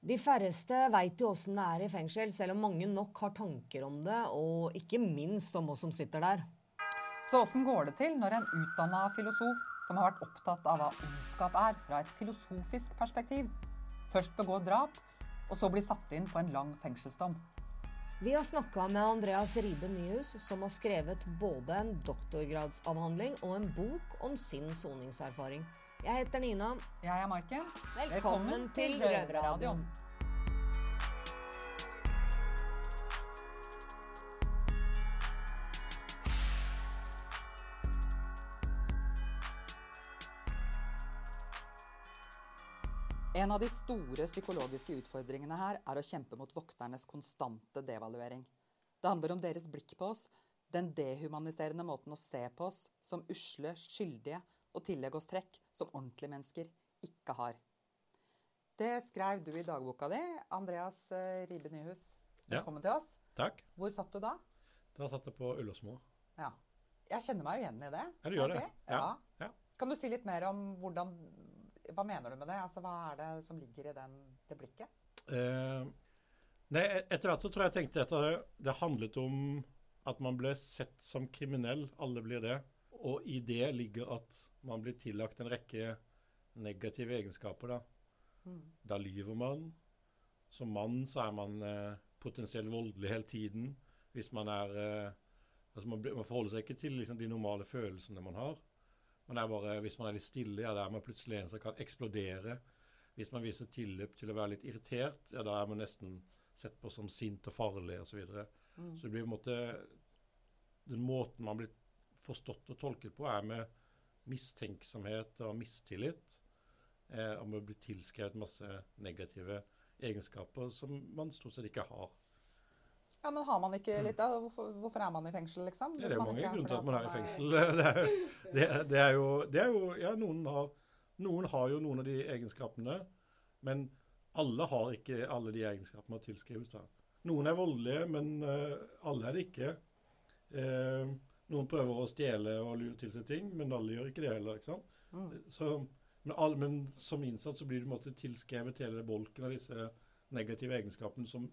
De færreste veit jo åssen det er i fengsel, selv om mange nok har tanker om det, og ikke minst om oss som sitter der. Så åssen går det til når en utdanna filosof som har vært opptatt av hva ondskap er fra et filosofisk perspektiv, først begår drap, og så blir satt inn på en lang fengselsdom? Vi har snakka med Andreas Ribe Nyhus, som har skrevet både en doktorgradsavhandling og en bok om sin soningserfaring. Jeg heter Nina. Jeg er Maiken. Velkommen, Velkommen til Røverradioen. En av de store psykologiske utfordringene her er å kjempe mot vokternes konstante devaluering. Det handler om deres blikk på oss, den dehumaniserende måten å se på oss som usle, skyldige og tillegge oss trekk som ordentlige mennesker ikke har. Det skrev du i dagboka di, Andreas eh, Ribe Nyhus. Velkommen ja. til oss. Takk. Hvor satt du da? Da satt jeg på Ullåsmo. Ja. Jeg kjenner meg jo igjen i det. Ja, du gjør det. Si. Ja. ja. Kan du si litt mer om hvordan hva mener du med det? Altså, hva er det som ligger i den, det blikket? Eh, nei, etter hvert så tror jeg jeg tenkte at det, det handlet om at man ble sett som kriminell. Alle blir det. Og i det ligger at man blir tillagt en rekke negative egenskaper. Da, mm. da lyver man. Som mann så er man eh, potensielt voldelig hele tiden. Hvis man er eh, altså man, man, forholder seg ikke til liksom, de normale følelsene man har. Det er bare, hvis man er litt stille, ja, da er man plutselig en som kan eksplodere. Hvis man viser tilløp til å være litt irritert, ja, da er man nesten sett på som sint og farlig osv. Så, videre. mm. så det blir på en måte Den måten man blir forstått og tolket på, er med mistenksomhet og mistillit. Eh, om å bli tilskrevet masse negative egenskaper som man stort sett ikke har. Ja, Men har man ikke litt da? Hvorfor, hvorfor er man i fengsel, liksom? Ja, det er mange grunner til at man er i fengsel. Det er, det, det er, jo, det er jo, Ja, noen har, noen har, jo noen av de egenskapene. Men alle har ikke alle de egenskapene å tilskrives. da. Noen er voldelige, men uh, alle er det ikke. Uh, noen prøver å stjele og lure til seg ting, men alle gjør ikke det heller. ikke sant? Mm. Så, men, all, men, som innsatt så blir du måtte tilskrevet hele bolken av disse negative egenskapene som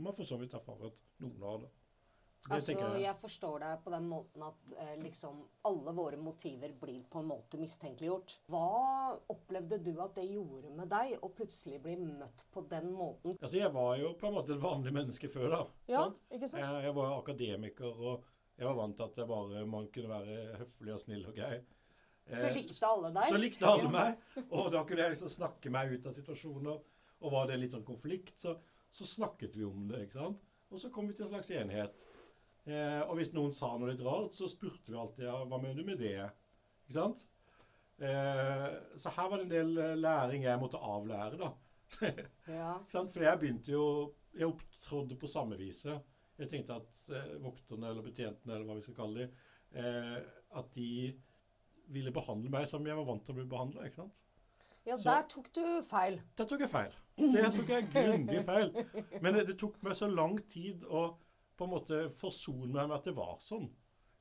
man for så vidt erfarer at noen har. det. altså, jeg. jeg. forstår deg på den måten at eh, liksom alle våre motiver blir på en måte mistenkeliggjort. Hva opplevde du at det gjorde med deg å plutselig bli møtt på den måten? Altså, Jeg var jo på en måte et vanlig menneske før, da. Ja, sant? ikke sant? Jeg, jeg, var akademiker, og jeg var vant til at bare, man kunne være høflig og snill og grei. Så likte alle deg? Så likte alle meg. Og da kunne jeg liksom snakke meg ut av situasjoner og var det litt sånn konflikt, så, så, snakket vi om det. ikke sant? Og så kom vi til en slags enighet. Eh, og hvis noen sa noe litt rart, så spurte vi alltid ja, hva mener du med det. Ikke sant? Eh, så her var det en del eh, læring jeg måtte avlære, da. ja. ikke sant? For jeg begynte jo Jeg opptrådde på samme viset. Jeg tenkte at eh, vokterne eller betjentene, eller hva vi skal kalle dem, eh, at de ville behandle meg som jeg var vant til å bli behandla. Ja, der tok du feil. Der tok jeg feil. Det tok jeg grundig feil. Men det tok meg så lang tid å på en måte forsone meg med at det var sånn.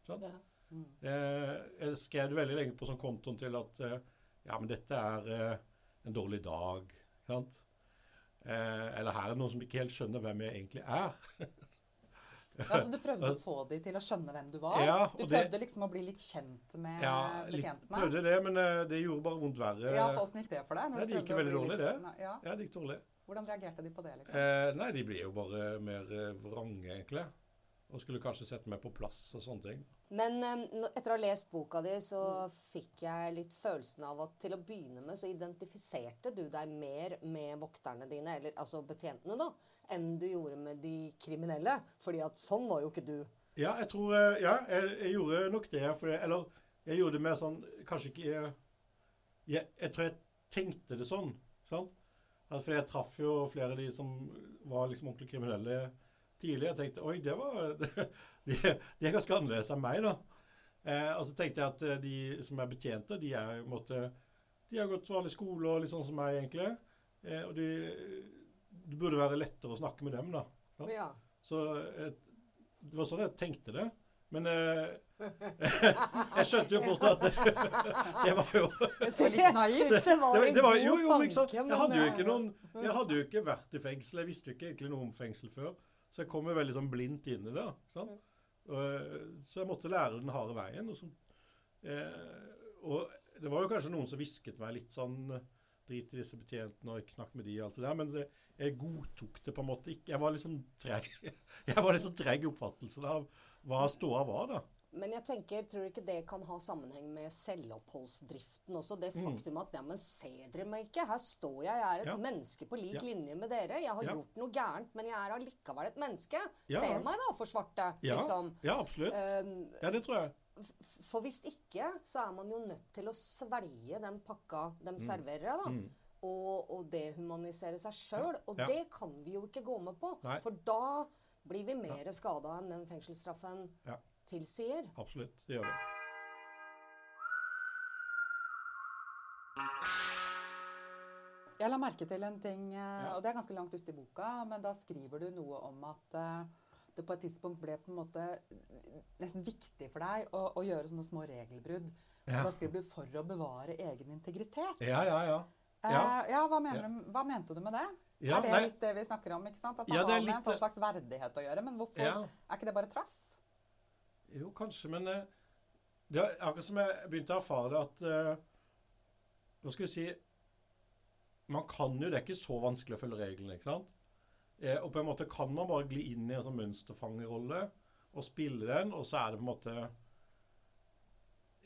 sånn. Ja. Mm. Jeg skrev det veldig lenge på sånn kontoen til at eh, ja, men dette er eh, en dårlig dag. Sant? Eller her er det noen som ikke helt skjønner hvem jeg egentlig er. Altså Du prøvde å få dem til å skjønne hvem du var? Ja, du prøvde det, liksom å bli litt kjent med ja, betjentene? Ja, prøvde det, men uh, det gjorde bare vondt verre. Ja, for Åssen gikk det for deg? Ja, det gikk veldig dårlig, det. Ja. ja. det gikk dårlig. Hvordan reagerte de på det? liksom? Eh, nei, De ble jo bare mer uh, vrange, egentlig. Og skulle kanskje sette meg på plass og sånne ting. Men um, etter å ha lest boka di, så fikk jeg litt følelsen av at til å begynne med så identifiserte du deg mer med vokterne dine, eller altså betjentene, da, enn du gjorde med de kriminelle. Fordi at sånn var jo ikke du. Ja, jeg tror eh, Ja, jeg, jeg gjorde nok det. For jeg, eller jeg gjorde det mer sånn Kanskje ikke jeg, jeg, jeg tror jeg tenkte det sånn. sant? For jeg traff jo flere av de som var liksom ordentlig kriminelle tidlig. Jeg tenkte oi, det var De, de er ganske annerledes enn meg, da. Eh, og så tenkte jeg at eh, de som er betjente, de er måte, De har gått vanlig skole og litt sånn som meg, egentlig. Eh, og de, det burde være lettere å snakke med dem, da. Ja. Så eh, det var sånn jeg tenkte det. Men eh, jeg skjønte jo fort at det var jo Så litt naivt. Det var en god jo, jo, men tanke, Jeg hadde jo ikke eh, noen Jeg hadde jo ikke vært i fengsel. Jeg visste jo ikke egentlig noe om fengsel før. Så jeg kom jo veldig sånn blindt inn i det. Sant? Eh, så jeg måtte lære den harde veien. Og, så, eh, og det var jo kanskje noen som hvisket meg litt sånn Drit i disse betjentene og ikke snakk med de og alt det der. Men det, jeg godtok det på en måte ikke. Jeg var litt sånn treg Jeg var litt sånn treg i oppfattelsen av hva ståa var, da. Men jeg tenker, tror du ikke det kan ha sammenheng med selvoppholdsdriften også? Det faktum at ja, men ser dere meg ikke? Her står jeg, jeg er et Mm. Ja. menneske på lik Ja. linje med dere. Jeg har Ja. gjort noe gærent, men jeg er allikevel et menneske. Se meg da, for svarte. Ja, Liksom. ja absolutt. Um, Ja, det tror jeg. for hvis ikke, så er man jo nødt til å svelge den pakka de serverer da. Mm. Og, og dehumanisere seg sjøl. Og det kan vi jo ikke gå med på. Nei. For da blir vi mer skada enn den fengselsstraffen Ja. tilsier. Absolutt. Det gjør vi. Jeg la merke til en ting, eh, og det er ganske langt ute i boka, men da skriver du noe om at eh, det på et tidspunkt ble på en måte nesten viktig for deg å, å gjøre sånne små regelbrudd. Ja. Og da skriver du 'for å bevare egen integritet'. Ja, ja, ja. Eh, Ja. ja, hva, mener Ja. du, hva mente du med det? Ja, er det nei. litt det vi snakker om? ikke sant? At det Ja, har med en sånn slags verdighet å gjøre. Men hvorfor Ja. er ikke det bare trass? Jo, kanskje, men eh, det er akkurat som jeg begynte å erfare at eh, Hva skal vi si Man kan jo Det er ikke så vanskelig å følge reglene, ikke sant? Eh, og på en måte kan man bare gli inn i en sånn mønsterfangerrolle og spille den, og så er det på en måte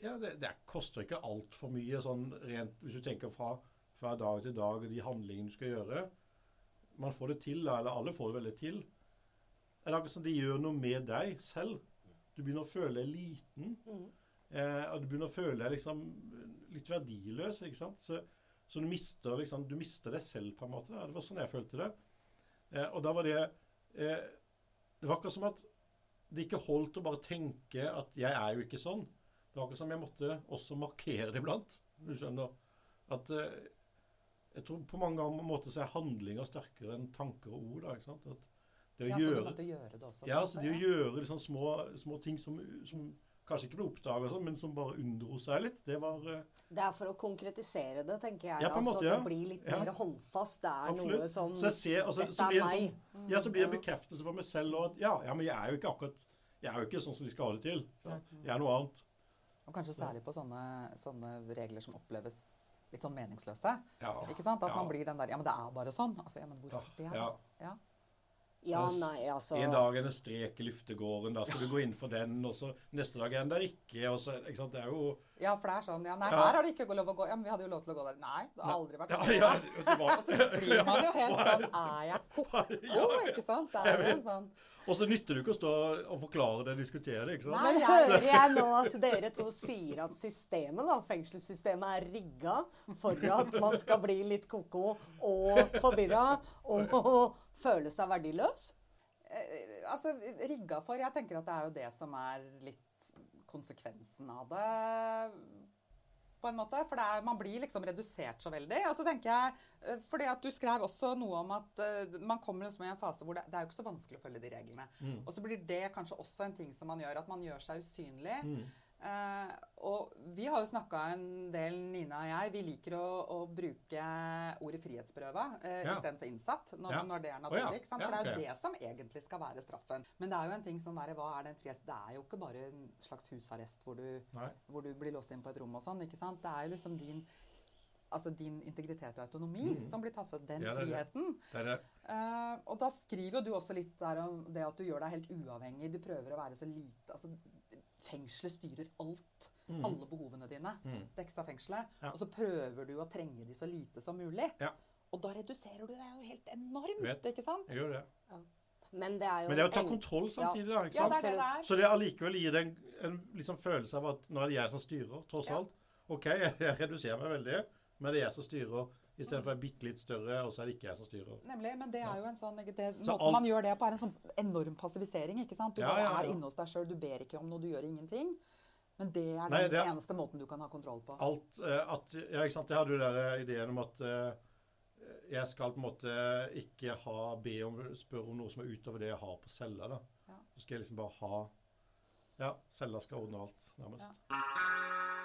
Ja, det, det koster ikke altfor mye sånn rent Hvis du tenker fra, fra dag til dag og de handlingene du skal gjøre. Man får det til, eller alle får det veldig til. Er det akkurat som det gjør noe med deg selv? Du begynner å føle deg liten. Eh, og du begynner å føle deg liksom litt verdiløs. ikke sant? Så, så du, mister, liksom, du mister deg selv, på en måte. Da. Det var sånn jeg følte det. Eh, og da var det eh, Det var akkurat som at det ikke holdt å bare tenke at 'jeg er jo ikke sånn'. Det var akkurat som jeg måtte også markere det iblant. Du skjønner? At eh, Jeg tror på mange måter så er handlinger sterkere enn tanker og ord. da, ikke sant? At det å Ja, så gjøre måtte gjøre det også? ja, altså måte, det å gjøre liksom små, små ting som, som kanskje ikke ble oppdaga, sånn, men som bare unndro seg litt, det var eh, Det er for å konkretisere det, tenker jeg. Ja, på en altså, måte, ja. Det blir litt Ja. mer håndfast. Det er absolutt. noe som så jeg ser, altså, Dette så blir er meg. en sånn, ja, så blir det en bekreftelse for meg selv og at ja, ja, men jeg er jo ikke akkurat Jeg er jo ikke sånn som de skal ha det til. Ja. Jeg er noe annet. Og kanskje særlig på sånne, sånne regler som oppleves litt sånn meningsløse. Ja. Ikke sant? At Ja. man blir den der Ja, men det er bare sånn. Altså, ja, men hvorfor det? Ja. Ja. Ja, nei, altså En dag er det strek i luftegården, da skal du gå inn for den, og så neste dag er den der ikke, og så ikke sant, Det er jo ja, for det er sånn Ja, nei, Ja. her har det ikke lov å gå. Ja, men vi hadde jo lov til å gå der. Nei, det har aldri vært Ja, sånn. ja, det var, Og så blir man jo helt sånn Er jeg ko-ko? Ikke sant? Det er jo en sånn Og så nytter det ikke å stå og forklare det, og diskutere det. ikke sant? Nei, jeg- hører jeg nå at dere to sier at systemet, da, fengselssystemet er rigga for at man skal bli litt ko-ko og forvirra og føle seg verdiløs? Eh, altså, rigga for Jeg tenker at det er jo det som er litt konsekvensen av det. På en måte, For det er, man blir liksom redusert så veldig. Og så tenker jeg, eh, fordi at Du skrev også noe om at uh, man kommer liksom i en fase hvor det, det er jo ikke så vanskelig å følge de reglene. Og så blir det kanskje også en ting som man gjør, at man gjør seg usynlig. Eh, og vi har jo snakka en del, Nina og jeg, vi liker å, å bruke ordet frihetsberøva eh, Ja. istedenfor innsatt. Når, Ja. når det er ja. naturlig. ikke sant? For Ja, det er jo det som egentlig skal være straffen. Men det er jo en ting sånn der, hva er det en frihets... Det er jo ikke bare en slags husarrest hvor du, hvor du blir låst inn på et rom og sånn. ikke sant? Det er jo liksom din Altså din integritet og autonomi som blir tatt fra den Mm. Ja, det friheten. Det det. uh, og da skriver jo du også litt der om det at du gjør deg helt uavhengig. Du prøver å være så lite altså, Fengselet styrer alt. Alle behovene dine. Dekkes av fengselet. Mm. Ja. Og så prøver du å trenge de så lite som mulig. Ja. Og da reduserer du deg jo helt enormt, Vet. ikke sant? Jeg gjør det. Men det er jo Men det er å ta en- kontroll samtidig, da. ikke Ja, sant? det er det. Så det allikevel gir deg en, en liksom følelse av at nå er det jeg som styrer, tross Ja. alt. OK, jeg, jeg reduserer meg veldig, men det er jeg som styrer. Istedenfor er bitte litt større, og så er det ikke jeg som styrer. Nemlig, men det er jo en sånn det, Så Måten alt- man gjør det på, er en sånn enorm passivisering. ikke sant? Du Ja, bare ja, ja. er inne hos deg sjøl, du ber ikke om noe, du gjør ingenting. Men det er Nei, den det er- eneste måten du kan ha kontroll på. Alt eh, at Ja, ikke sant. Jeg hadde jo der ideen om at eh, jeg skal på en måte ikke ha be om spørre om noe som er utover det jeg har på cella. da. Ja. Så skal jeg liksom bare ha Ja, cella skal ordne alt, nærmest.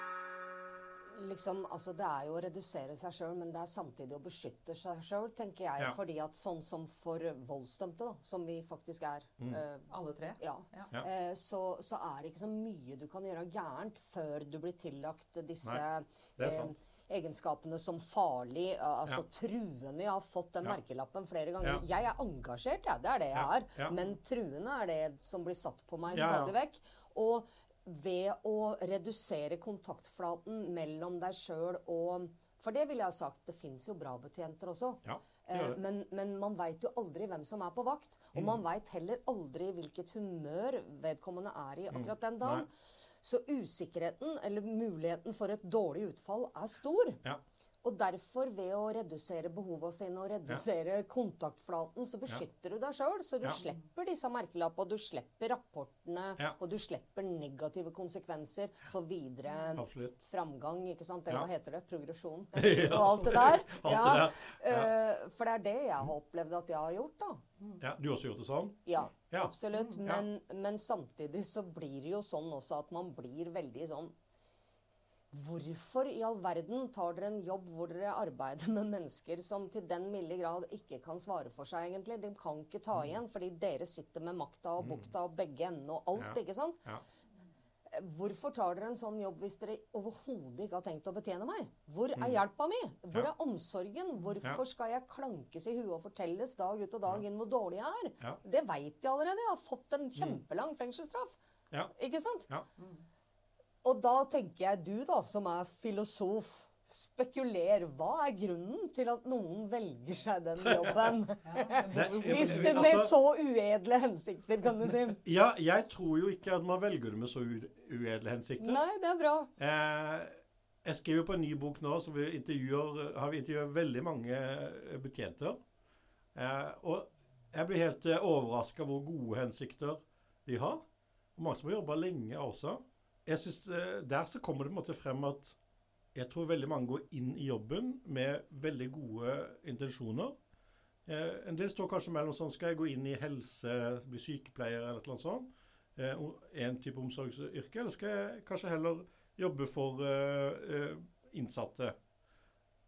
Liksom, altså Det er jo å redusere seg sjøl, men det er samtidig å beskytte seg sjøl, tenker jeg. Ja. Fordi at sånn som for voldsdømte, da, som vi faktisk er eh, Alle tre? ja, Ja. Ja. eh, så, så er det ikke så mye du kan gjøre gærent før du blir tillagt disse eh, egenskapene som farlig, altså Ja. truende. Jeg har fått den Ja. merkelappen flere ganger. Ja. Jeg er engasjert, jeg. Det er det jeg Ja, er. ja. Men truende er det som blir satt på meg Ja, ja. stadig vekk. Og ved å redusere kontaktflaten mellom deg sjøl og For det ville jeg ha sagt, det fins jo bra betjenter også. Ja, det Eh, det. Men, men man veit jo aldri hvem som er på vakt. Og Mm. man veit heller aldri hvilket humør vedkommende er i akkurat den dagen. Mm. Nei. Så usikkerheten, eller muligheten for et dårlig utfall, er stor. Ja. Og derfor, ved å redusere behovet sine og redusere kontaktflaten, så beskytter du deg sjøl. Så du Ja. slipper disse merkelappene, du slipper rapportene, Ja. og du slipper negative konsekvenser for videre Absolutt. framgang, ikke sant? Eller Ja. hva heter det? Progresjon. Ja. og alt det der. Eh, for det er det jeg har opplevd at jeg har gjort, da. Ja, du har også gjort det sånn? Ja, Ja. absolutt. Ja. Men, men samtidig så blir det jo sånn også at man blir veldig sånn Hvorfor i all verden tar dere en jobb hvor dere arbeider med mennesker som til den milde grad ikke kan svare for seg, egentlig? De kan ikke ta Mm. igjen, fordi dere sitter med makta og bukta og begge endene og alt, Ja. ikke sant? Ja. Hvorfor tar dere en sånn jobb hvis dere overhodet ikke har tenkt å betjene meg? Hvor er Mm. hjelpa mi? Hvor er omsorgen? Hvorfor skal jeg klankes i huet og fortelles dag ut og dag inn hvor dårlig jeg er? Det veit jeg allerede. Jeg har fått en kjempelang fengselsstraff. Ikke sant? Ja. Og da tenker jeg du, da, som er filosof, spekuler. Hva er grunnen til at noen velger seg den jobben? Hvis det altså- med så uedle hensikter, kan du si. Ja, jeg tror jo ikke at man velger det med så uedle hensikter. Nei, det er bra. Eh, jeg skriver på en ny bok nå, så vi har vi intervjuet veldig mange eh, betjenter. Eh, og jeg blir helt eh, overraska hvor gode hensikter de har. Og mange som har jobba lenge også. Jeg synes, eh, Der så kommer det på en måte frem at jeg tror veldig mange går inn i jobben med veldig gode intensjoner. Eh, en del står kanskje mellom sånn Skal jeg gå inn i helse, bli sykepleier eller annet sånt? Eh, en type omsorgsyrke? Eller skal jeg kanskje heller jobbe for eh, eh, innsatte?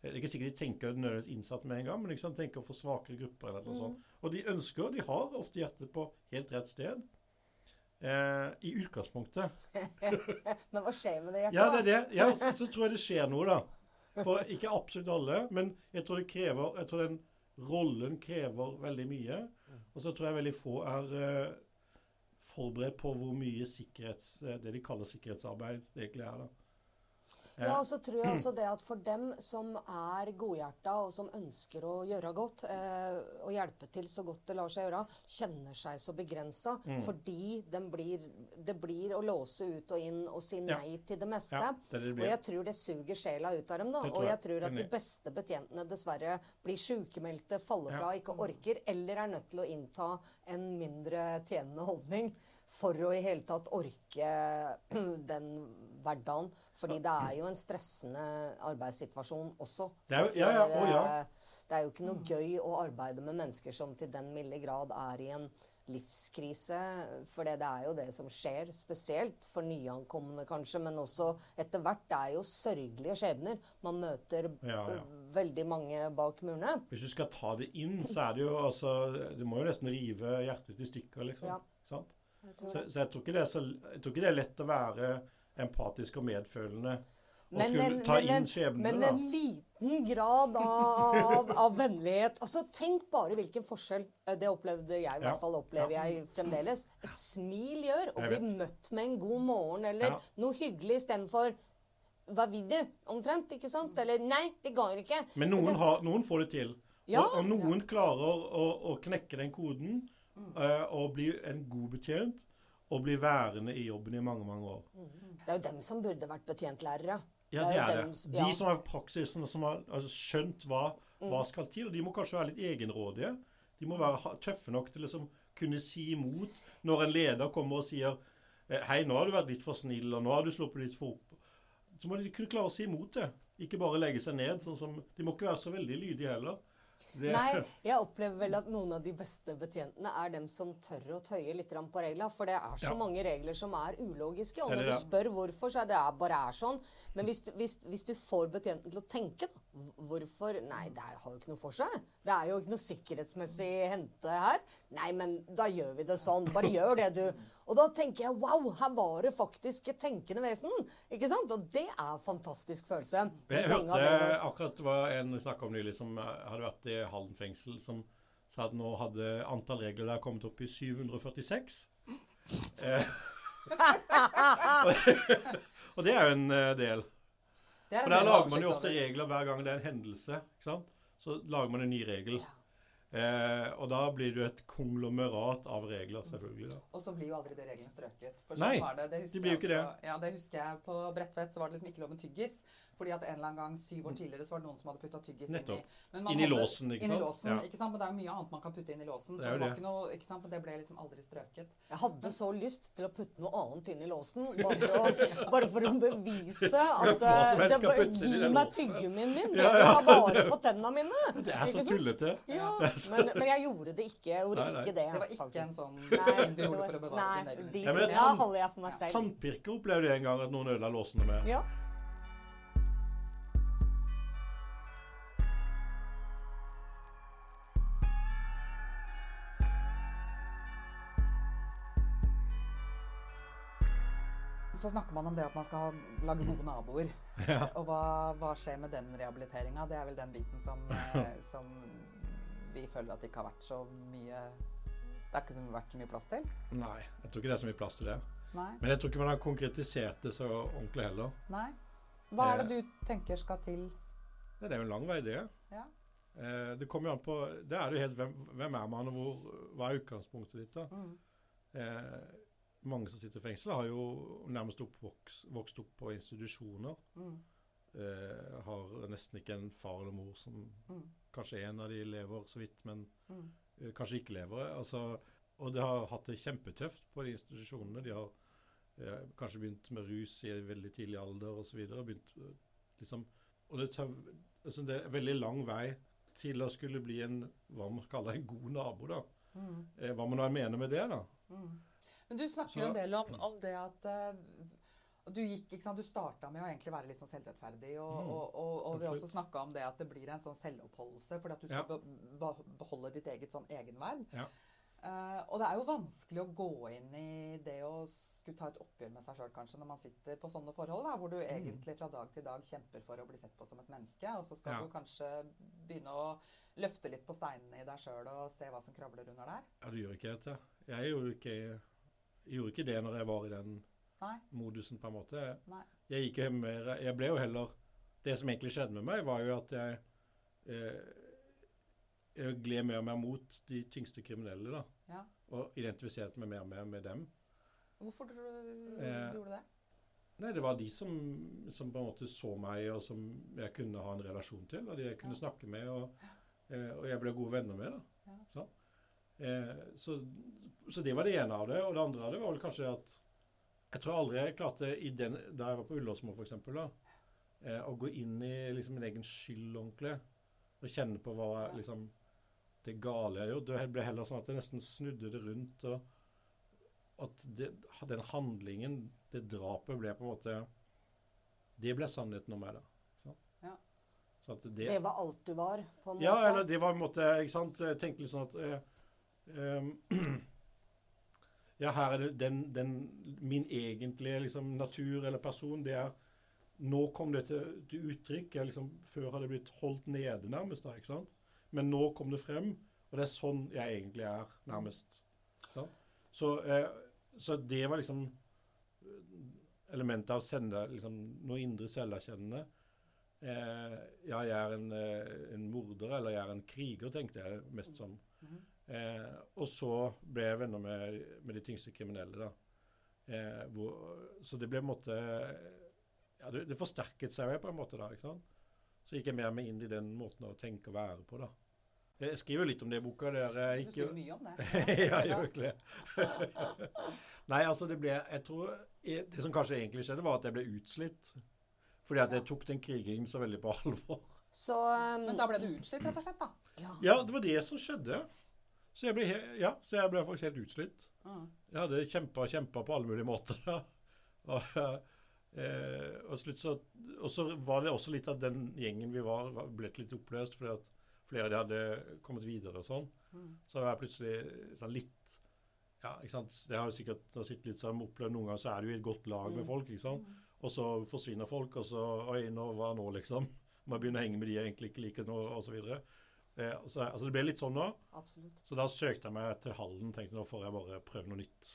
Det er ikke sikkert de tenker nødvendigvis innsatte med en gang, men liksom tenker for svakere grupper. eller noe sånt. Og de ønsker, de har ofte hjertet på helt rett sted. Eh, I utgangspunktet. Men hva skjer med det hjertet? Ja, det er det. Ja, så, så tror jeg det skjer noe, da. For ikke absolutt alle, men jeg tror det krever Jeg tror den rollen krever veldig mye. Og så tror jeg veldig få er eh, forberedt på hvor mye sikkerhets, eh, det de kaller sikkerhetsarbeid, det egentlig er. da. Ja, og så tror jeg også det at for dem som er godhjerta, og som ønsker å gjøre godt, eh, og hjelpe til så godt det lar seg gjøre, kjenner seg så begrensa Mm. fordi blir, det blir å låse ut og inn og si nei til det meste. Det det og jeg tror det suger sjela ut av dem, da. jeg. Og jeg. tror at de beste betjentene dessverre blir sykemeldte, faller fra, ikke orker, eller er nødt til å innta en mindre tjenende holdning for å i hele tatt orke den hverdagen. Fordi det er jo en stressende arbeidssituasjon også. Det er jo- ja, ja, å, ja. er- Det er jo ikke noe gøy å arbeide med mennesker som til den milde grad er i en livskrise. For det, det er jo det som skjer, spesielt for nyankomne kanskje, men også etter hvert. Det er jo sørgelige skjebner. Man møter Ja, ja. veldig mange bak murene. Hvis du skal ta det inn, så er det jo altså Du må jo nesten rive hjertet i stykker, liksom. Ja. Sant? Så, så jeg, tror så, jeg tror ikke det er lett å være empatisk og medfølende og Men skulle ta men inn en- skjebnene, Men en liten grad av, av vennlighet. Altså, Tenk bare hvilken forskjell eh, Det opplevde jeg, i hvert fall opplever Ja. jeg fremdeles. Et smil gjør. Å bli møtt med en god morgen eller Ja. noe hyggelig istedenfor Hva vil du? Omtrent. ikke sant? Eller Nei, det går ikke. Men noen, har, noen får det til. Ja. Og, og noen klarer å, å knekke den koden eh, og bli en god betjent. Og bli værende i jobben i mange, mange år. Det er jo dem som burde vært betjentlærere. Ja, Det er det. De som har praksisen, og som har altså, skjønt hva, hva Mm. skal til. Og de må kanskje være litt egenrådige. De må være tøffe nok til å liksom, kunne si imot når en leder kommer og sier eh, Hei, nå har du vært litt for snill, og nå har du sluppet litt for opp. Så må de kunne klare å si imot det. Ikke bare legge seg ned. sånn som, De må ikke være så veldig lydige heller. Det, Nei, jeg opplever vel at noen av de beste betjentene er dem som tør å tøye litt på reglene. For det er så Ja. mange regler som er ulogiske. Og når du spør hvorfor, så er det bare er sånn. Men hvis hvis, hvis du får betjenten til å tenke, da. Hvorfor Nei, det har jo ikke noe for seg. Det er jo ikke noe sikkerhetsmessig hente her. Nei, men da gjør vi det sånn. Bare gjør det, du. Og da tenker jeg wow, her var det faktisk et tenkende vesen. Ikke sant? Og det er en fantastisk følelse. Jeg hørte akkurat det var en snakka om nylig som eh, hadde vært i Halden fengsel, som sa at nå hadde antall regler der kommet opp i 746. Eh, og det er jo en eh, del. Det For der lager man jo ofte regler hver gang det er en hendelse. ikke sant? Så lager man en ny regel. Eh, og da blir det jo et konglomerat av regler, selvfølgelig. da. Og så blir jo aldri de reglene strøket. For Nei, sånn var det. Det de blir jo ikke også. Ja, det husker jeg på Bredtvet, så var det liksom ikke lov med tyggis. Fordi at en eller annen gang syv år tidligere så var det noen som hadde putta tyggis Nettopp. i Men man Inn i hadde- låsen, ikke inn i sant? låsen, Ja. ikke sant? Men det er jo mye annet man kan putte inn i låsen. Så det var det. ikke noe, ikke sant? Men det ble liksom aldri strøket. Jeg hadde så lyst til å putte noe annet inn i låsen. Bare for å, bare for å bevise at eh, det inn i Gi meg tyggegummien min. Jeg ja, ta vare på tenna mine. Det er så tullete. Ja, Det men, men jeg gjorde det ikke. Jeg gjorde Nei, nei. ikke det. Det var ikke faktisk. en sånn Nei, ting du gjorde var- for å bevare nei, din egen de- Ja, holder jeg for meg selv. Tannpirker opplevde jeg en gang at noen ødela låsene med. Ja. Så snakker man om det at man skal ha- lage gode naboer. Og hva, hva skjer med den rehabiliteringa? Det er vel den biten som, eh, som vi føler at det ikke har vært så mye Det er ikke vært så mye plass til. Nei, jeg tror ikke det er så mye plass til det. Nei. Men jeg tror ikke man har konkretisert det så ordentlig heller. Nei. Hva er det du tenker skal til? Det er jo en lang vei, det. Ja. Eh, det kommer jo an på Det er jo helt hvem, hvem er man, og hvor, hva er utgangspunktet ditt, da. Mm. Eh, mange som sitter i fengsel, har jo nærmest oppvokst, vokst opp på institusjoner. Mm. Eh, har nesten ikke en far eller mor som Mm. Kanskje en av de lever så vidt, men Mm. eh, kanskje ikke lever. Altså, og de har hatt det kjempetøft på de institusjonene. De har eh, kanskje begynt med rus i veldig tidlig alder osv. Liksom, og det, tar, altså det er veldig lang vei til å skulle bli en hva man kaller en god nabo. da. Mm. Eh, hva man da mener med det, da. Mm. Men du snakker jo en del om, om det at eh, du gikk, ikke sant, du starta med å egentlig være litt sånn selvrettferdig, og, Mm, og, og, og vi har også snakka om det at det blir en sånn selvoppholdelse fordi at du skal Ja. be, be, beholde ditt eget sånn egenverd. Ja. Uh, og det er jo vanskelig å gå inn i det å skulle ta et oppgjør med seg sjøl, kanskje, når man sitter på sånne forhold, da, hvor du egentlig fra dag til dag kjemper for å bli sett på som et menneske, og så skal Ja. du kanskje begynne å løfte litt på steinene i deg sjøl og se hva som kravler under der. Ja, du gjør ikke dette. Jeg gjorde ikke, jeg gjorde ikke det når jeg var i den Nei. modusen, på en måte. Nei. Jeg gikk jo mer Jeg ble jo heller Det som egentlig skjedde med meg, var jo at jeg eh, Jeg gled mer og mer mot de tyngste kriminelle, da. Ja. Og identifiserte meg mer og mer med dem. Hvorfor tror du Eh, du gjorde det? Nei, det var de som, som på en måte så meg, og som jeg kunne ha en relasjon til. Og de jeg kunne Ja. snakke med, og, eh, og jeg ble gode venner med. da. Ja. Sånn. Eh, så, så det var det ene av det. Og det andre av det var vel kanskje at jeg tror aldri jeg klarte, i den, da jeg var på Ullåsmo f.eks., eh, å gå inn i liksom min egen skyld ordentlig. Og kjenne på hva Ja. liksom, det gale jeg gjorde. Det ble heller sånn at jeg nesten snudde det rundt. og at det, den handlingen, det drapet, ble på en måte Det ble sannheten om meg, da. Ja. Det, Det var alt du var, på en måte. ja, eller det var en måte Ikke sant. Jeg tenkte litt sånn at eh, Ja, her er det den, den Min egentlige liksom, natur eller person, det er Nå kom det til, til uttrykk. Jeg liksom, før hadde blitt holdt nede, nærmest. da, ikke sant? Men nå kom det frem, og det er sånn jeg egentlig er, nærmest. Så, Så, eh, så det var liksom elementet av sende, liksom, noe indre selverkjennende. Eh, ja, jeg er en, eh, en morder, eller jeg er en kriger, tenkte jeg mest som. Mhm. Eh, og så ble jeg venner med, med de tyngste kriminelle, da. Eh, hvor, så det ble på en måte ja, det, det forsterket seg jo på en måte da. ikke sant? Så gikk jeg mer med inn i den måten å tenke og være på, da. Jeg skriver litt om det i boka. Der jeg Du ikke skriver mye om det. ja, jeg gjør ikke det. Nei, altså det ble Jeg tror Det som kanskje egentlig skjedde, var at jeg ble utslitt. Fordi at jeg tok den krigingen så veldig på alvor. Så um, Men da ble du utslitt, rett og slett? da? Ja. Ja, det var det som skjedde. Så jeg ble, he ja, så jeg ble faktisk helt utslitt. Mm. Jeg hadde kjempa og kjempa på alle mulige måter. Og, eh, og, så, og så var det også litt at den gjengen vi var, var ble litt oppløst fordi at flere av de hadde kommet videre og sånn. Mm. Så var jeg plutselig sånn litt Ja, ikke sant. Det har jo sikkert nå sittet litt sånn opplevd noen ganger, så er du i et godt lag med Mm. folk, ikke sant. Og så forsvinner folk, og så Oi, nå, hva nå, liksom? Må jeg begynne å henge med de jeg egentlig ikke liker nå, og så. Eh, så, altså det ble litt sånn nå. Absolutt. Så da søkte jeg meg til Hallen. Tenkte nå får jeg bare prøve noe nytt.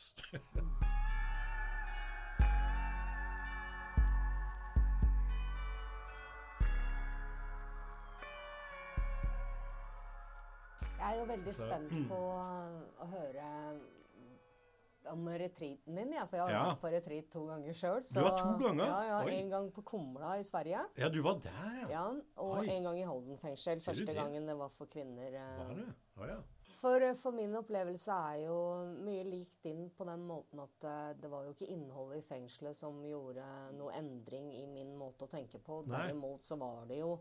Jeg er jo veldig spent på å høre om retreaten din, ja, for jeg har Ja. vært på retreat to ganger sjøl. Du var to ganger? Ja, ja, Oi. En gang på Kumla i Sverige, Ja, du var der, ja. ja, og Oi. en gang i Halden fengsel. Første det? gangen det var for kvinner. eh. Var det? Oh, ja. For, eh, for min opplevelse er jo mye lik din på den måten at eh, det var jo ikke innholdet i fengselet som gjorde noe endring i min måte å tenke på. Nei. Derimot så var det jo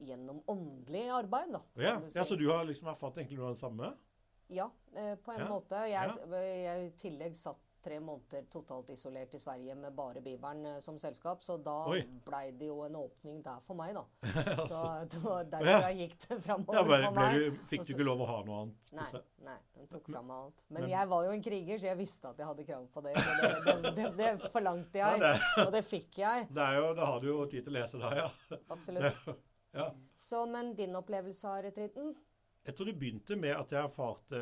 gjennom åndelig arbeid, da. Ja. si. ja. Så du har liksom erfart egentlig noe av det samme? Ja, eh, på en Ja, måte. Jeg, ja. i tillegg satt tre måneder totalt isolert i Sverige med bare Bibelen eh, som selskap, så da blei det jo en åpning der for meg, da. Så altså. det var derfor Ja. jeg gikk det framover Ja, for meg. du, fikk du ikke lov å ha noe annet? Nei, nei, den tok fra meg alt. Men, men- jeg var jo en kriger, så jeg visste at jeg hadde krav på det. Så det, det, det, det forlangte Ja, jeg, det, og det fikk jeg. det er jo, da har du jo tid til å lese da, ja. Absolutt. ja. Så, men din opplevelse av retreaten? Jeg tror det begynte med at jeg erfarte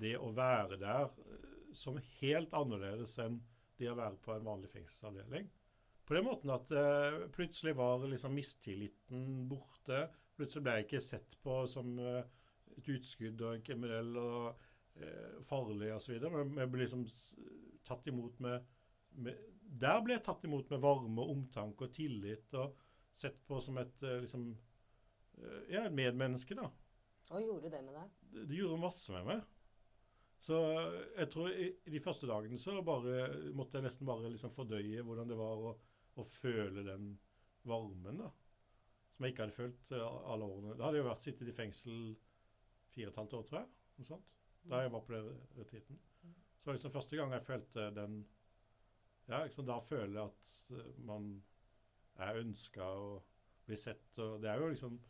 det å være der eh, som helt annerledes enn det å være på en vanlig fengselsavdeling. På den måten at uh, plutselig var liksom mistilliten borte. Plutselig ble jeg ikke sett på som uh, et utskudd og en kriminell og uh, farlig osv. Men jeg ble liksom tatt imot med, med Der ble jeg tatt imot med varme og omtanke og tillit, og sett på som et liksom eh, er et medmenneske, da Og gjorde det med deg? det det gjorde masse med meg. Så jeg tror i, i de første dagene så bare måtte jeg nesten bare liksom fordøye hvordan det var å, å føle den varmen, da. Som jeg ikke hadde følt eh, alle årene. Da hadde jeg jo vært sittet i fengsel fire og et halvt år, tror jeg. Noe sånt. Da jeg var på den retreaten. Så var liksom første gang jeg følte den Ja, liksom da føler jeg at eh, man er ønska og blir sett. Og det er jo liksom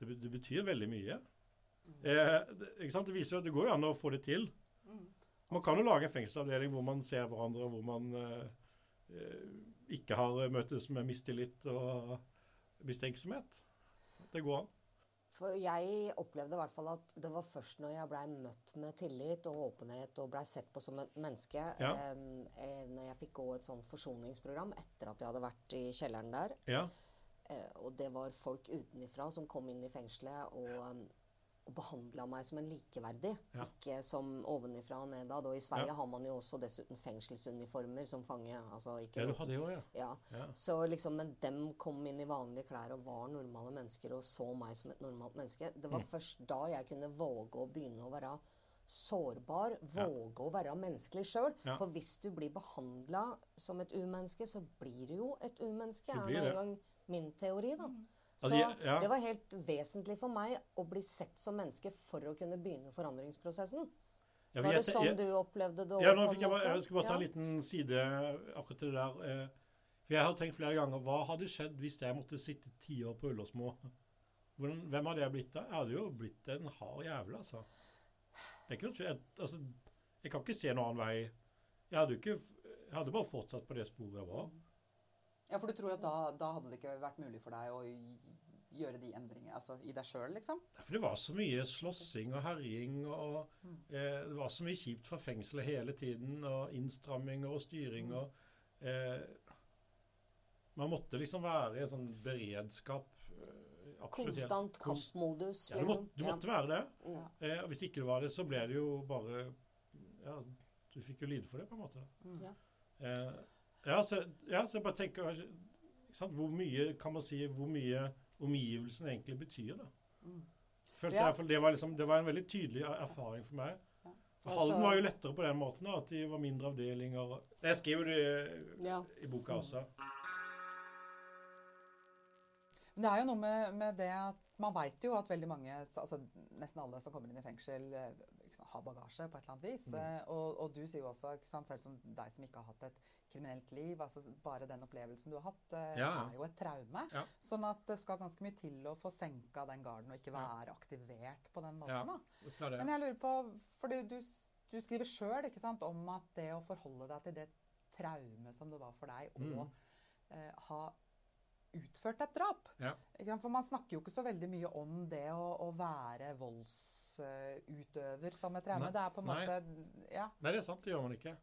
Det, det betyr veldig mye. Eh, det? Det viser jo at det går jo an å få det til. Man kan jo lage en fengselsavdeling hvor man ser hverandre, og hvor man eh, eh, ikke har møtes med mistillit og mistenksomhet. Det går an. For jeg opplevde i hvert fall at det var først når jeg blei møtt med tillit og åpenhet og blei sett på som et menneske, Ja. eh, eh, når jeg fikk gå et sånn forsoningsprogram etter at jeg hadde vært i kjelleren der, Ja. Eh, og det var folk utenifra som kom inn i fengselet og, um, og behandla meg som en likeverdig, Ja. ikke som ovenifra og nedad. Og i Sverige Ja. har man jo også dessuten fengselsuniformer som fange. Altså ikke ja, du hadde jo, ja. ja. ja. Så liksom, Men dem kom inn i vanlige klær og var normale mennesker og så meg som et normalt menneske. Det var Mm. først da jeg kunne våge å begynne å være sårbar, Ja. våge å være menneskelig sjøl. Ja. For hvis du blir behandla som et umenneske, så blir du jo et umenneske. Du er blir nå engang gang min teori, da. Så Altså, ja. det var helt vesentlig for meg å bli sett som menneske for å kunne begynne forandringsprosessen. Ja, Var jeg- det sånn jeg- du opplevde det? Ja, nå fikk jeg, bare, jeg skal bare ta en Ja. liten side akkurat til det der. eh, For jeg har tenkt flere ganger hva hadde skjedd hvis jeg måtte sitte ti år på Ullersmo? Hvem hadde jeg blitt da? Jeg hadde jo blitt en hard jævel, altså. Det er ikke noe, jeg, altså. Jeg kan ikke se noen annen vei. Jeg hadde ikke Jeg hadde bare fortsatt på det sporet jeg var. Ja, for du tror at da, da hadde det ikke vært mulig for deg å gjøre de endringene altså i deg sjøl, liksom? For det var så mye slåssing og herjing, og eh, det var så mye kjipt fra fengselet hele tiden, og innstramminger og styring og eh, Man måtte liksom være i en sånn beredskap. Konstant kampmodus. Ja, du, måtte, du måtte være det. Eh, og hvis ikke du var det, så ble det jo bare Ja, du fikk jo lide for det, på en måte. Ja. Eh, ja, så, ja, så jeg bare tenker Hvor mye kan man si hvor mye omgivelsen egentlig betyr, da. Mm. Følte Ja. jeg, i det, var liksom, det var en veldig tydelig er- erfaring for meg. Ja. Altså- Halden var jo lettere på den måten, da, at de var mindre avdelinger. Jeg skriver det Ja. i boka også. Men det er jo noe med, med det at man veit jo at veldig mange, altså nesten alle som kommer inn i fengsel, eh, sant, har bagasje på et eller annet vis. Mm. Eh, og, og, du sier jo også, sant, selv som deg som ikke har hatt et kriminelt liv, altså bare den opplevelsen du har hatt, eh, Ja, ja. er jo et traume. Ja. Sånn at det skal ganske mye til å få senka den garden og ikke Ja. være aktivert på den Ja, måten. da. Men jeg lurer på, for du, du, skriver sjøl om at det å forholde deg til det traumet som det var for deg å Mm. eh, ha utført et drap Ja. For man snakker jo ikke så veldig mye om det å, å være voldsutøver som et traume. Det er på en måte Ja. Nei, det er sant. Det gjør man ikke.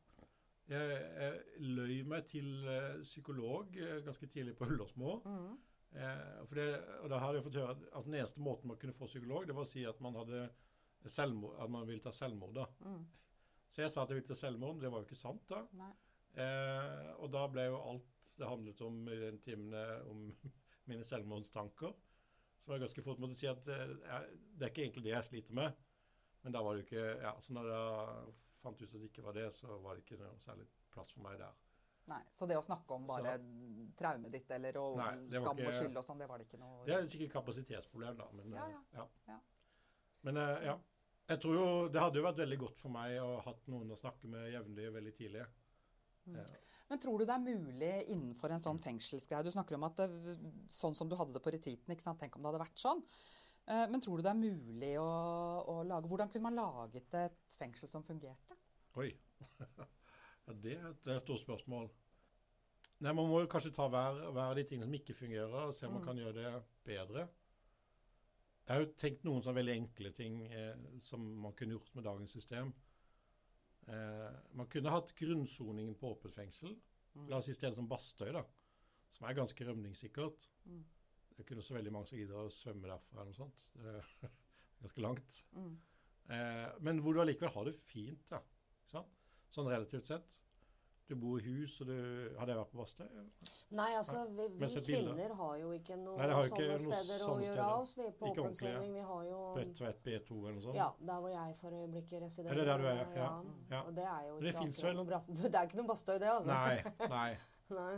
Jeg, jeg løy meg til eh, psykolog eh, ganske tidlig på Ullersmo. Mm. Eh, det, og da hadde jeg fått høre at altså, Den eneste måten man kunne få psykolog, det var å si at man hadde selvmord, at man ville ta selvmord. da. Mm. Så jeg sa at jeg ville ta selvmord. Det var jo ikke sant, da. Eh, og da ble jo alt det handlet om i den timene om mine selvmordstanker. Så var jeg ganske fort måtte si at eh, jeg, det er ikke egentlig det jeg sliter med. Men da var det jo ikke Ja, så når jeg fant ut at det ikke var det, så var det ikke noe særlig plass for meg der. Nei. Så det å snakke om bare traumet ditt eller og Nei, skam ikke, og skyld og sånn, det var det ikke noe Det er sikkert kapasitetsproblem, da. Men, Ja, eh, ja. Ja. Men eh, ja. Jeg tror jo Det hadde jo vært veldig godt for meg å ha hatt noen å snakke med jevnlig veldig tidlig. Men tror du det er mulig innenfor en sånn fengselsgreie Du snakker om at det, sånn som du hadde det på retreaten, ikke sant? tenk om det hadde vært sånn. Eh, Men tror du det er mulig å, å lage Hvordan kunne man laget et fengsel som fungerte? Oi. ja, det er et stort spørsmål. Nei, Man må jo kanskje ta hver, hver de tingene som ikke fungerer, og se om man Mm. kan gjøre det bedre. Jeg har jo tenkt noen sånne veldig enkle ting eh, som man kunne gjort med dagens system. Eh, man kunne hatt grunnsoningen på åpent fengsel. Mm. La oss si stedet som Bastøy, da. Som er ganske rømningssikkert. Mm. Det er ikke så veldig mange som gidder å svømme derfra eller noe sånt. Det er ganske langt. Mm. Eh, men hvor du allikevel har det fint, da. Sånn relativt sett. Du bor i hus, og du Hadde jeg vært på badstue? Nei, altså, vi, vi kvinner har jo ikke noen Nei, det ikke sånne noe steder å gjøre av oss. Vi er på åpen svømming. Vi har jo B2, B2 eller noe sånt? Ja, der hvor jeg for øyeblikket residerer. Er det der du er, ja? Ja. Og det er jo det ikke akkurat noe bra Det er ikke noe badstue, det, altså. Nei, nei. Nei.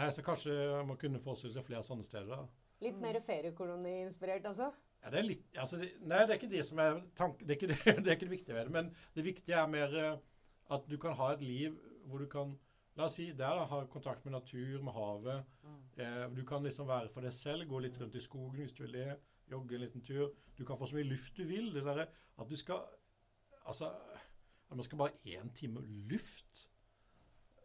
nei. Så kanskje man kunne forestille seg flere sånne steder? da. Litt mer feriekoloni-inspirert, altså? Ja, det er litt, altså, det, nei, det er ikke det som er tank, det, er det, det er ikke det viktige ved det. Men det viktige er mer eh, at du kan ha et liv hvor du kan La oss si der da, ha kontakt med natur, med havet. Mm. Eh, du kan liksom være for deg selv, gå litt rundt i skogen hvis du vil det. Jogge en liten tur. Du kan få så mye luft du vil. Det der, at du skal Altså at Man skal bare én time luft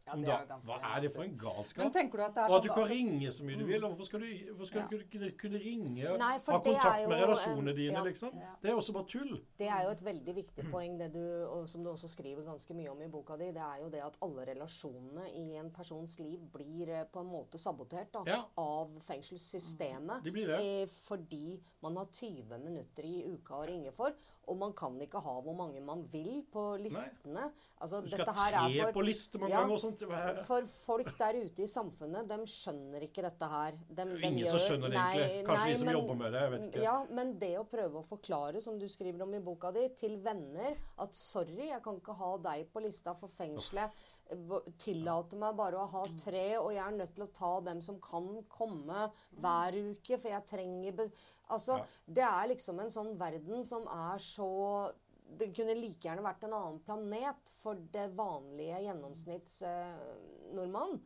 Ja, det er jo ganske Hva er det for en Men galskap? tenker du at det er Og at du sånn kan altså- ringe så mye du Mm. vil. og Hvorfor skal du, hvorfor skal Ja. du kunne, ringe? Nei, ha kontakt jo med relasjonene dine, ja. liksom? Det er også bare tull. Det er jo et veldig viktig poeng, det du, og som du også skriver ganske mye om i boka di. Det er jo det at alle relasjonene i en persons liv blir eh, på en måte sabotert da, av fengselssystemet. De blir det. Eh, fordi man har 20 minutter i uka å ringe for, og man kan ikke ha hvor mange man vil på listene. Altså, Du skal ha tre for på liste mange ganger og sånt. For folk der ute i samfunnet, de skjønner ikke dette her. De, er de Ingen som skjønner det egentlig. Kanskje nei, de som men- jobber med det. jeg vet ikke. Ja, men det å prøve å forklare, som du skriver om i boka di, til venner at sorry, jeg kan ikke ha deg på lista for fengselet. Tillate Tillater meg bare å ha tre, og jeg er nødt til å ta dem som kan komme hver uke, for jeg trenger Altså, Ja. det er liksom en sånn verden som er så det kunne like gjerne vært en annen planet for det vanlige gjennomsnitts nordmann.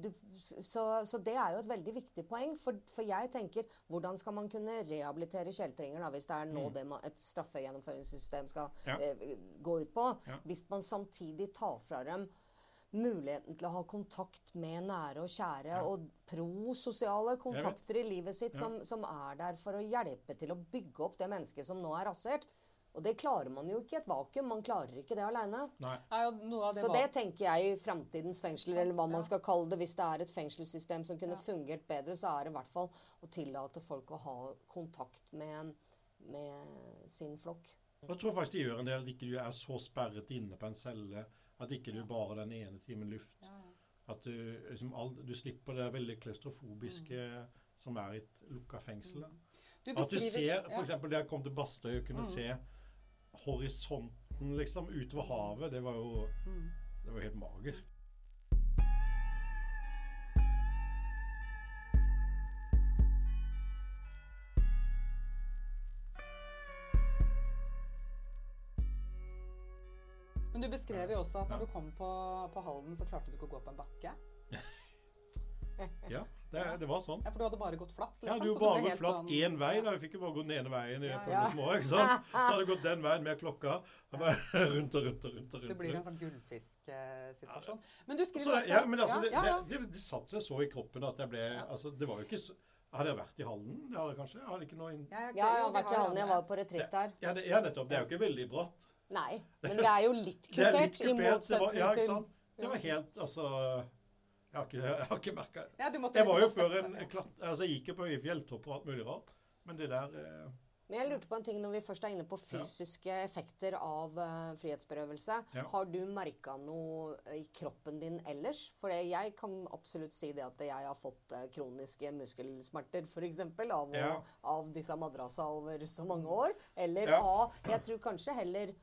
du, så, så det er jo et veldig viktig poeng. For, for jeg tenker, hvordan skal man kunne rehabilitere kjeltringer da, hvis det er nå Mm. det man, et straffegjennomføringssystem skal Ja. eh, gå ut på? Ja. Hvis man samtidig tar fra dem muligheten til å ha kontakt med nære og kjære Ja. og prososiale kontakter i livet sitt som, som er der for å hjelpe til å bygge opp det mennesket som nå er rasert. Og det klarer man jo ikke i et vakuum. Man klarer ikke det aleine. Nei. er jo noe av det Så det tenker jeg i framtidens fengsler, eller hva man skal kalle det. Hvis det er et fengselssystem som kunne fungert bedre, så er det i hvert fall å tillate folk å ha kontakt med, med sin flokk. Jeg tror faktisk det gjør en del at ikke du er så sperret inne på en celle. At ikke du bare den ene timen luft. At du, liksom, all, du slipper det veldig klaustrofobiske som er i et lukka fengsel. Da. Du At du ser ser, ja. for eksempel da jeg kom til Bastøy og kunne Mm. se horisonten, liksom, utover havet, det var jo mm. Det var helt magisk. Men du beskrev jo også at når du kom på, på Halden, så klarte du ikke å gå på en bakke. Ja, det, det var sånn. Ja, For du hadde bare gått flatt? Ja, liksom, du så bare ble gått flatt sånn- vei. Da. Vi fikk jo bare gå den ene veien i Ja, på ja. små. ikke sant? Så hadde jeg gått den veien med klokka. Bare rundt og rundt og rundt. og rundt. Det blir en sånn gullfisksituasjon. Men du skriver Så, også ja, men altså, ja, det, ja, ja. Det, det, det satte seg så i kroppen at jeg ble altså, Det var jo ikke så Hadde jeg vært i Halden? Det hadde jeg kanskje. Jeg hadde ikke noe inn... Ja, okay. Ja, jeg har vært i Hallen. Jeg var på retreat der. Ja, det, ja, nettopp. Det er jo ikke veldig bratt. Nei, men det er jo litt Det er litt kupert. Det var, ja, ikke sant? Det var helt Altså Jeg har ikke, jeg har ikke merka Ja, du Jeg var jo liksom før en, en klatt... Altså, jeg gikk jo på høye fjelltopper og alt mulig rart. Men det der eh, Men jeg lurte på en ting når vi først er inne på fysiske effekter av uh, frihetsberøvelse. Ja. Har du merka noe i kroppen din ellers? For jeg kan absolutt si det at jeg har fått uh, kroniske muskelsmerter f.eks. Av, Ja. av disse madrassa over så mange år. Eller Ja. av Jeg tror kanskje heller.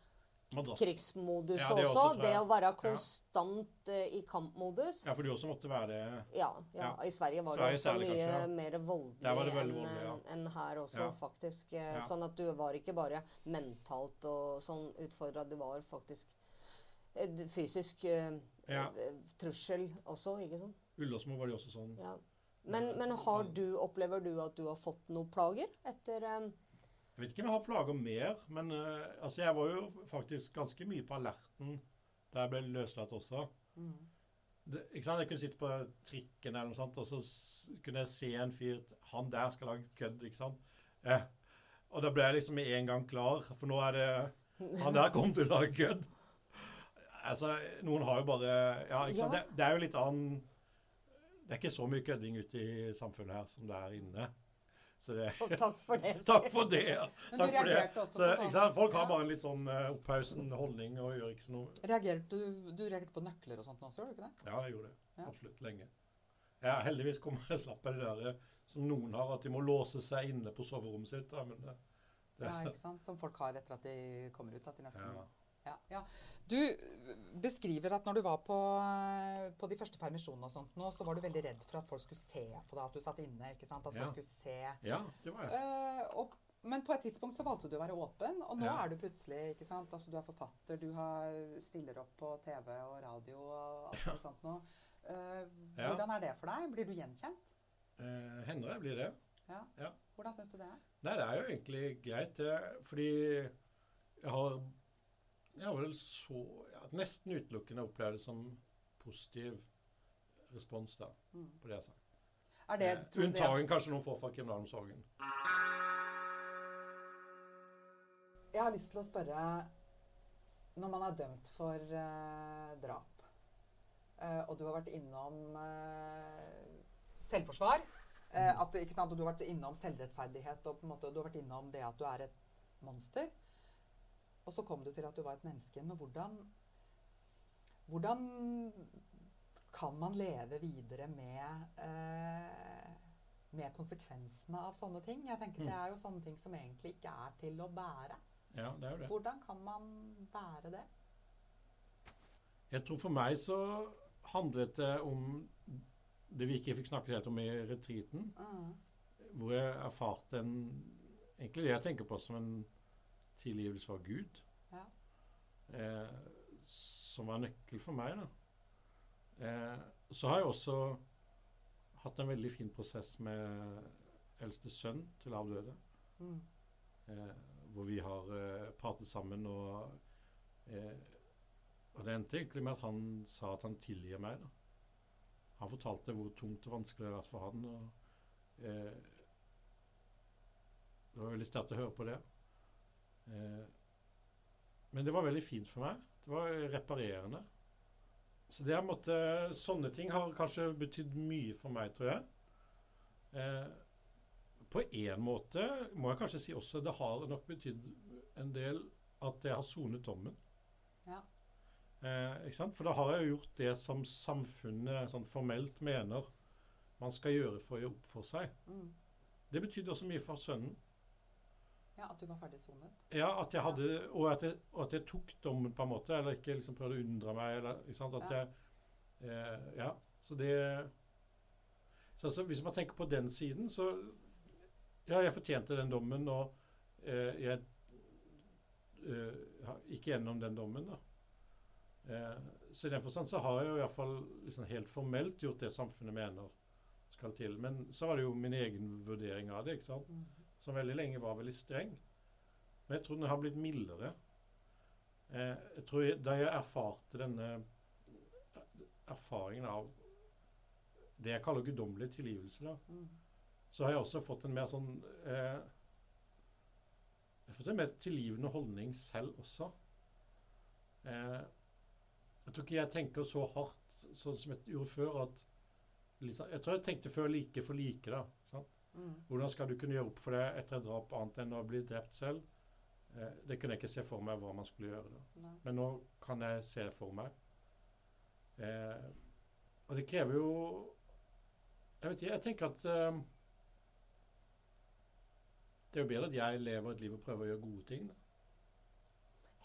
Krigsmodus Ja, det også. også, Det å være konstant ja. i kampmodus. Ja, for du også måtte være. Ja, ja, Ja. I Sverige var Sverige det også særlig, mye kanskje, ja. mer voldelig enn voldelig, ja. enn her også, Ja. faktisk. Eh, Ja. Sånn at du var ikke bare mentalt og sånn utfordra, du var faktisk et fysisk eh, Ja. eh, trussel også, ikke sant? Ullåsmo var det også sånn. Ja. Men, men har du, opplever du at du har fått noen plager etter eh, Jeg vet ikke om jeg har plager mer, men uh, altså jeg var jo faktisk ganske mye på alerten da jeg ble løslatt også. Mm. Det, ikke sant? Jeg kunne sitte på trikken eller noe sånt, og så kunne jeg se en fyr Han der skal lage kødd, ikke sant? Eh, og da ble jeg liksom med en gang klar, for nå er det Han der kom til å lage kødd. Altså, noen har jo bare Ja, ikke sant? Ja. Det, det er jo litt annen Det er ikke så mye kødding ute i samfunnet her som det er inne. Så det takk for det. Takk for det. ja. Men du Takk for reagerte også Så, på sånt. sånn- Folk har bare en litt sånn uh, opphausen holdning og gjør ikke noe Reagerte du, du reagerte på nøkler og sånt også, gjorde du ikke det? Ja, jeg gjorde det. Ja. Absolutt. Lenge. Ja, heldigvis kom jeg slapp av det der eh, som noen har, at de må låse seg inne på soverommet sitt. Da, men det, det, Ja, ikke sant? Som folk har etter at de kommer ut. At de nesten Ja. Ja, ja. Du beskriver at når du var på, på de første permisjonene og sånt nå, så var du veldig redd for at folk skulle se på deg, at du satt inne. ikke sant? At folk skulle se. ja, det var jeg. Uh, og, men på et tidspunkt så valgte du å være åpen, og nå Ja. er du plutselig ikke sant? Altså Du er forfatter, du har, stiller opp på TV og radio og alt ja. sånt noe. Uh, Ja. hvordan er det for deg? Blir du gjenkjent? Uh, hender jeg blir det. Ja. Ja. Hvordan syns du det er? Nei, det er jo egentlig greit, det. Fordi jeg har Jeg har vel så ja, Nesten utelukkende opplevd det som positiv respons da, Mm. på det jeg sa. Er det, Eh, Unntagen kanskje noen får fra kriminalomsorgen. Jeg har lyst til å spørre Når man er dømt for eh, drap, eh, og du har vært innom eh, selvforsvar eh, at du, ikke sant, du har vært innom selvrettferdighet og på en måte, du har vært innom det at du er et monster. Og så kom du til at du var et menneske. Men hvordan Hvordan kan man leve videre med eh, med konsekvensene av sånne ting? Jeg tenker Det er jo sånne ting som egentlig ikke er til å bære. Ja, det er jo det. Hvordan kan man bære det? Jeg tror for meg så handlet det om det vi ikke fikk snakket om i retreaten, Mm. hvor jeg erfarte en Egentlig det jeg tenker på som en tilgivelse fra Gud. Ja. Eh, som var nøkkel for meg. Eh, så har jeg også hatt en veldig fin prosess med eldste sønn til avdøde. Mm. Eh, hvor vi har eh, pratet sammen, og, eh, og det endte egentlig med at han sa at han tilgir meg. Da. Han fortalte hvor tungt og vanskelig det har vært for han. Og, eh, det var veldig sterkt å høre på det. Eh, men det var veldig fint for meg. Det var reparerende. Så det har måtte, sånne ting har kanskje betydd mye for meg, tror jeg. Eh, på en måte må jeg kanskje si også det har nok betydd en del at jeg har sonet dommen. Ja. Eh? For da har jeg gjort det som samfunnet sånn formelt mener man skal gjøre for å gjøre opp for seg. Mm. Det betydde også mye for sønnen. Ja, at du var ferdig sonet. Ja, at jeg hadde, og, at jeg, og at jeg tok dommen på en måte, eller ikke liksom prøvde å unndra meg. Eller, ikke sant? At Ja. jeg, eh, ja, så det så altså, Hvis man tenker på den siden, så Ja, jeg fortjente den dommen, og eh, jeg eh, gikk gjennom den dommen. da. Eh, så i den forstand så har jeg jo iallfall liksom helt formelt gjort det samfunnet mener skal til. Men så var det jo min egen vurdering av det, ikke sant? Som veldig lenge var veldig streng. Men jeg tror den har blitt mildere. Eh, jeg tror jeg, Da jeg erfarte denne erfaringen av det jeg kaller guddommelig tilgivelse, da, Mm. så har jeg også fått en mer sånn eh, Jeg har fått en mer tilgivende holdning selv også. Eh, jeg tror ikke jeg tenker så hardt sånn som jeg gjorde før. at liksom, Jeg tror jeg tenkte før like for like. da? Mm. Hvordan skal du kunne gjøre opp for det etter et drap annet enn å bli drept selv? Eh, det kunne jeg ikke se for meg hva man skulle gjøre da. Nei. Men nå kan jeg se for meg. Eh, og det krever jo Jeg vet ikke, jeg tenker at eh, Det er jo bedre at jeg lever et liv og prøver å gjøre gode ting. Da.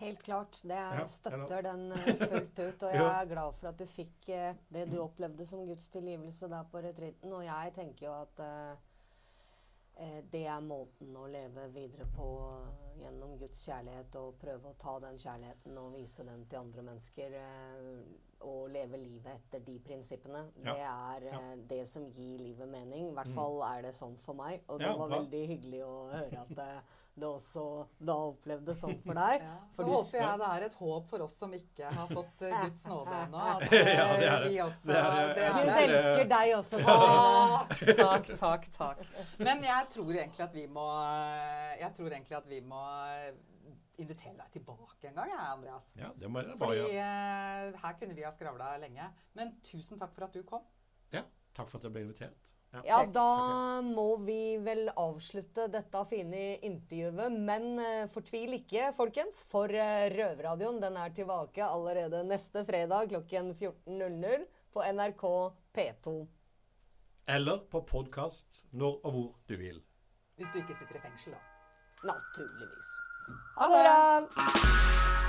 Helt klart. Det jeg Ja, støtter den eh, fullt ut. Og jeg er glad for at du fikk eh, det du opplevde som Guds tilgivelse der på retreaten. Og jeg tenker jo at eh, det er måten å leve videre på eh, gjennom Guds kjærlighet. Og prøve å ta den kjærligheten og vise den til andre mennesker. Eh, og leve livet etter de prinsippene. Ja. Det er Ja. eh, det som gir livet mening. I hvert Mm. fall er det sånn for meg. Og det Ja, var veldig hyggelig å høre at det, det også da opplevdes sånn for deg. Ja. For Nå du håper jeg det er et håp for oss som ikke har fått eh, Guds nåde ennå. At Ja, det eh, det. vi også Det er det. Gud elsker deg også. Takk, takk, takk. Men jeg tror egentlig at vi må Jeg tror egentlig at vi må invitere deg tilbake en gang, jeg, Andreas. Ja, det må jeg bare Fordi ja. eh, her kunne vi ha skravla lenge. Men tusen takk for at du kom. Ja, takk for at jeg ble invitert. Ja, da må vi vel avslutte dette fine intervjuet. Men eh, fortvil ikke, folkens. For eh, Røverradioen den er tilbake allerede neste fredag klokken 14.00 på NRK P2. Eller på podkast når og hvor du vil. Hvis du ikke sitter i fengsel, da. Naturligvis. Ha det!